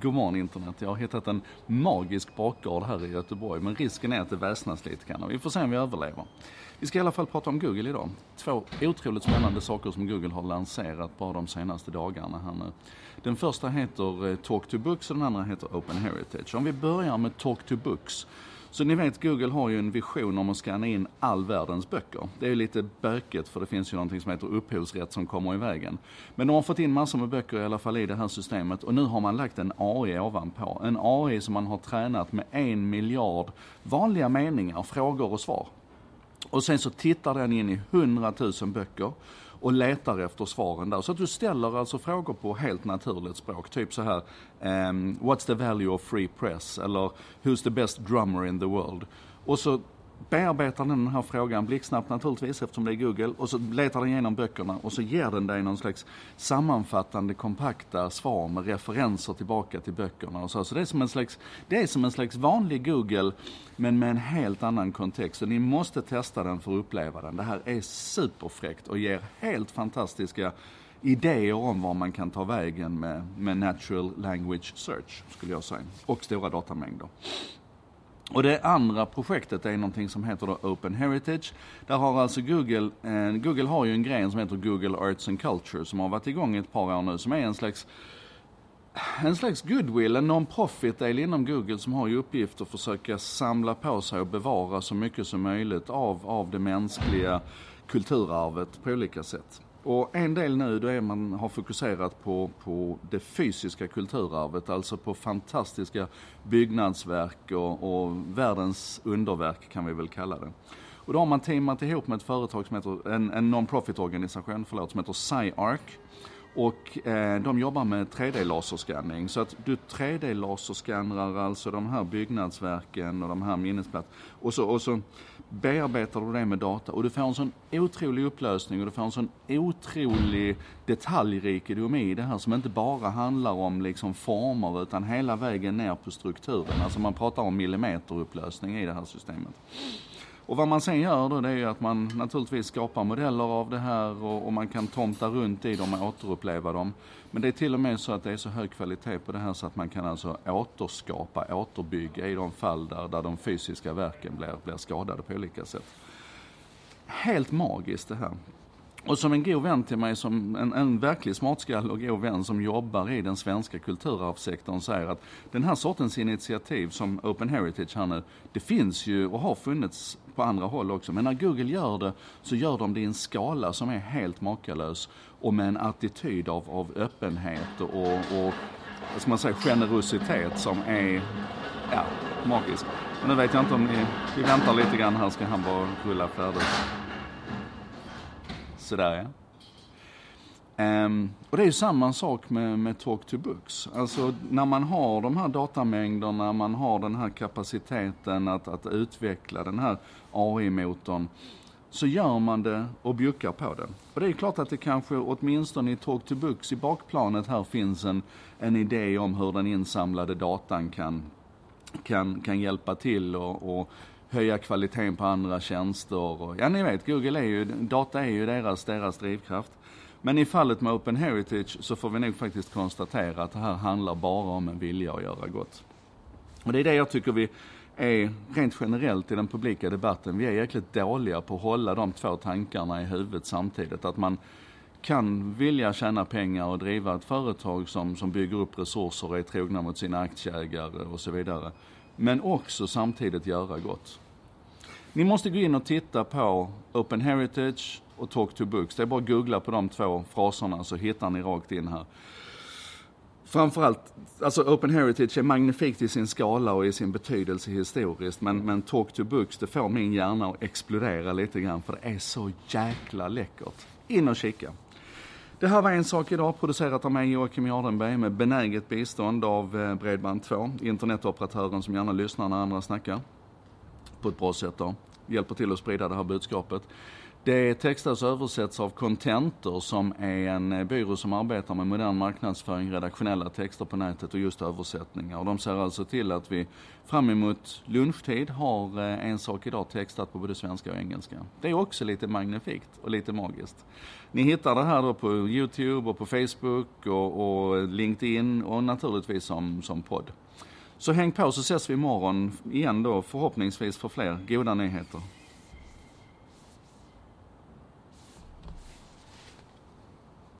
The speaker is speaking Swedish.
God morgon internet. Jag har hittat en magisk bakgård här i Göteborg men risken är att det väsnas lite grann vi får se om vi överlever. Vi ska i alla fall prata om Google idag. Två otroligt spännande saker som Google har lanserat bara de senaste dagarna här nu. Den första heter eh, Talk to Books och den andra heter Open Heritage. Om vi börjar med Talk to Books så ni vet, Google har ju en vision om att skanna in all världens böcker. Det är ju lite bökigt för det finns ju någonting som heter upphovsrätt som kommer i vägen. Men de har fått in massor med böcker i alla fall i det här systemet och nu har man lagt en AI ovanpå. En AI som man har tränat med en miljard vanliga meningar, frågor och svar. Och sen så tittar den in i hundratusen böcker och letar efter svaren där. Så att du ställer alltså frågor på helt naturligt språk. Typ så här, um, what's the value of free press? Eller who's the best drummer in the world? Och så bearbetar den här frågan blixtsnabbt naturligtvis eftersom det är Google och så letar den igenom böckerna och så ger den dig någon slags sammanfattande kompakta svar med referenser tillbaka till böckerna och så. Så det är som en slags, det är som en slags vanlig Google men med en helt annan kontext. Så ni måste testa den för att uppleva den. Det här är superfräckt och ger helt fantastiska idéer om var man kan ta vägen med, med natural language search, skulle jag säga. Och stora datamängder. Och det andra projektet är någonting som heter då Open Heritage. Där har alltså Google, eh, Google har ju en gren som heter Google Arts and Culture som har varit igång i ett par år nu som är en slags en slags goodwill, en non-profit-del inom Google som har i uppgift att försöka samla på sig och bevara så mycket som möjligt av, av det mänskliga kulturarvet på olika sätt. Och en del nu då är man har fokuserat på, på det fysiska kulturarvet, alltså på fantastiska byggnadsverk och, och världens underverk kan vi väl kalla det. Och då har man teamat ihop med ett företag som heter, en, en non-profit organisation, förlåt, som heter SciArc. Och eh, de jobbar med 3D-laserskanning. Så att du 3D-laserskannar alltså de här byggnadsverken och de här minnesplatserna. Och så, och så bearbetar du det med data och du får en sån otrolig upplösning och du får en sån otrolig detaljrikedom i det här som inte bara handlar om liksom former utan hela vägen ner på strukturen. Alltså man pratar om millimeterupplösning i det här systemet. Och vad man sen gör då det är ju att man naturligtvis skapar modeller av det här och, och, man kan tomta runt i dem och återuppleva dem. Men det är till och med så att det är så hög kvalitet på det här så att man kan alltså återskapa, återbygga i de fall där, där de fysiska verken blir, blir skadade på olika sätt. Helt magiskt det här. Och som en god vän till mig, som en, en verklig smartskalle och god vän som jobbar i den svenska kulturarvssektorn säger att den här sortens initiativ som Open Heritage här nu, det finns ju och har funnits på andra håll också. Men när Google gör det så gör de det i en skala som är helt makalös och med en attityd av, av öppenhet och, och vad ska man säga, generositet som är ja, magisk. Men nu vet jag inte om ni, vi väntar lite grann här ska han bara rulla färdigt. Sådär ja. Um, och det är ju samma sak med, med Talk to Books. Alltså när man har de här datamängderna, man har den här kapaciteten att, att utveckla den här AI-motorn, så gör man det och bjuckar på det. Och det är klart att det kanske åtminstone i Talk to Books i bakplanet här finns en, en idé om hur den insamlade datan kan, kan, kan hjälpa till och, och höja kvaliteten på andra tjänster. Och, ja, ni vet, Google är ju, data är ju deras, deras drivkraft. Men i fallet med Open Heritage så får vi nog faktiskt konstatera att det här handlar bara om en vilja att göra gott. Och det är det jag tycker vi är rent generellt i den publika debatten, vi är jäkligt dåliga på att hålla de två tankarna i huvudet samtidigt. Att man kan vilja tjäna pengar och driva ett företag som, som bygger upp resurser och är trogna mot sina aktieägare och så vidare. Men också samtidigt göra gott. Ni måste gå in och titta på Open Heritage och Talk to Books. Det är bara att googla på de två fraserna så hittar ni rakt in här. Framförallt, alltså Open Heritage är magnifikt i sin skala och i sin betydelse historiskt. Men, men Talk to Books, det får min hjärna att explodera lite grann för det är så jäkla läckert. In och kika. Det här var En sak idag, producerat av mig Joakim Jardenberg med benäget bistånd av eh, Bredband2, internetoperatören som gärna lyssnar när andra snackar. På ett bra sätt då. Hjälper till att sprida det här budskapet. Det textas och översätts av Contentor som är en eh, byrå som arbetar med modern marknadsföring, redaktionella texter på nätet och just översättningar. Och de ser alltså till att vi fram emot lunchtid har eh, en sak idag textat på både svenska och engelska. Det är också lite magnifikt och lite magiskt. Ni hittar det här då på Youtube och på Facebook och, och LinkedIn och naturligtvis som, som podd. Så häng på så ses vi imorgon igen då förhoppningsvis för fler goda nyheter.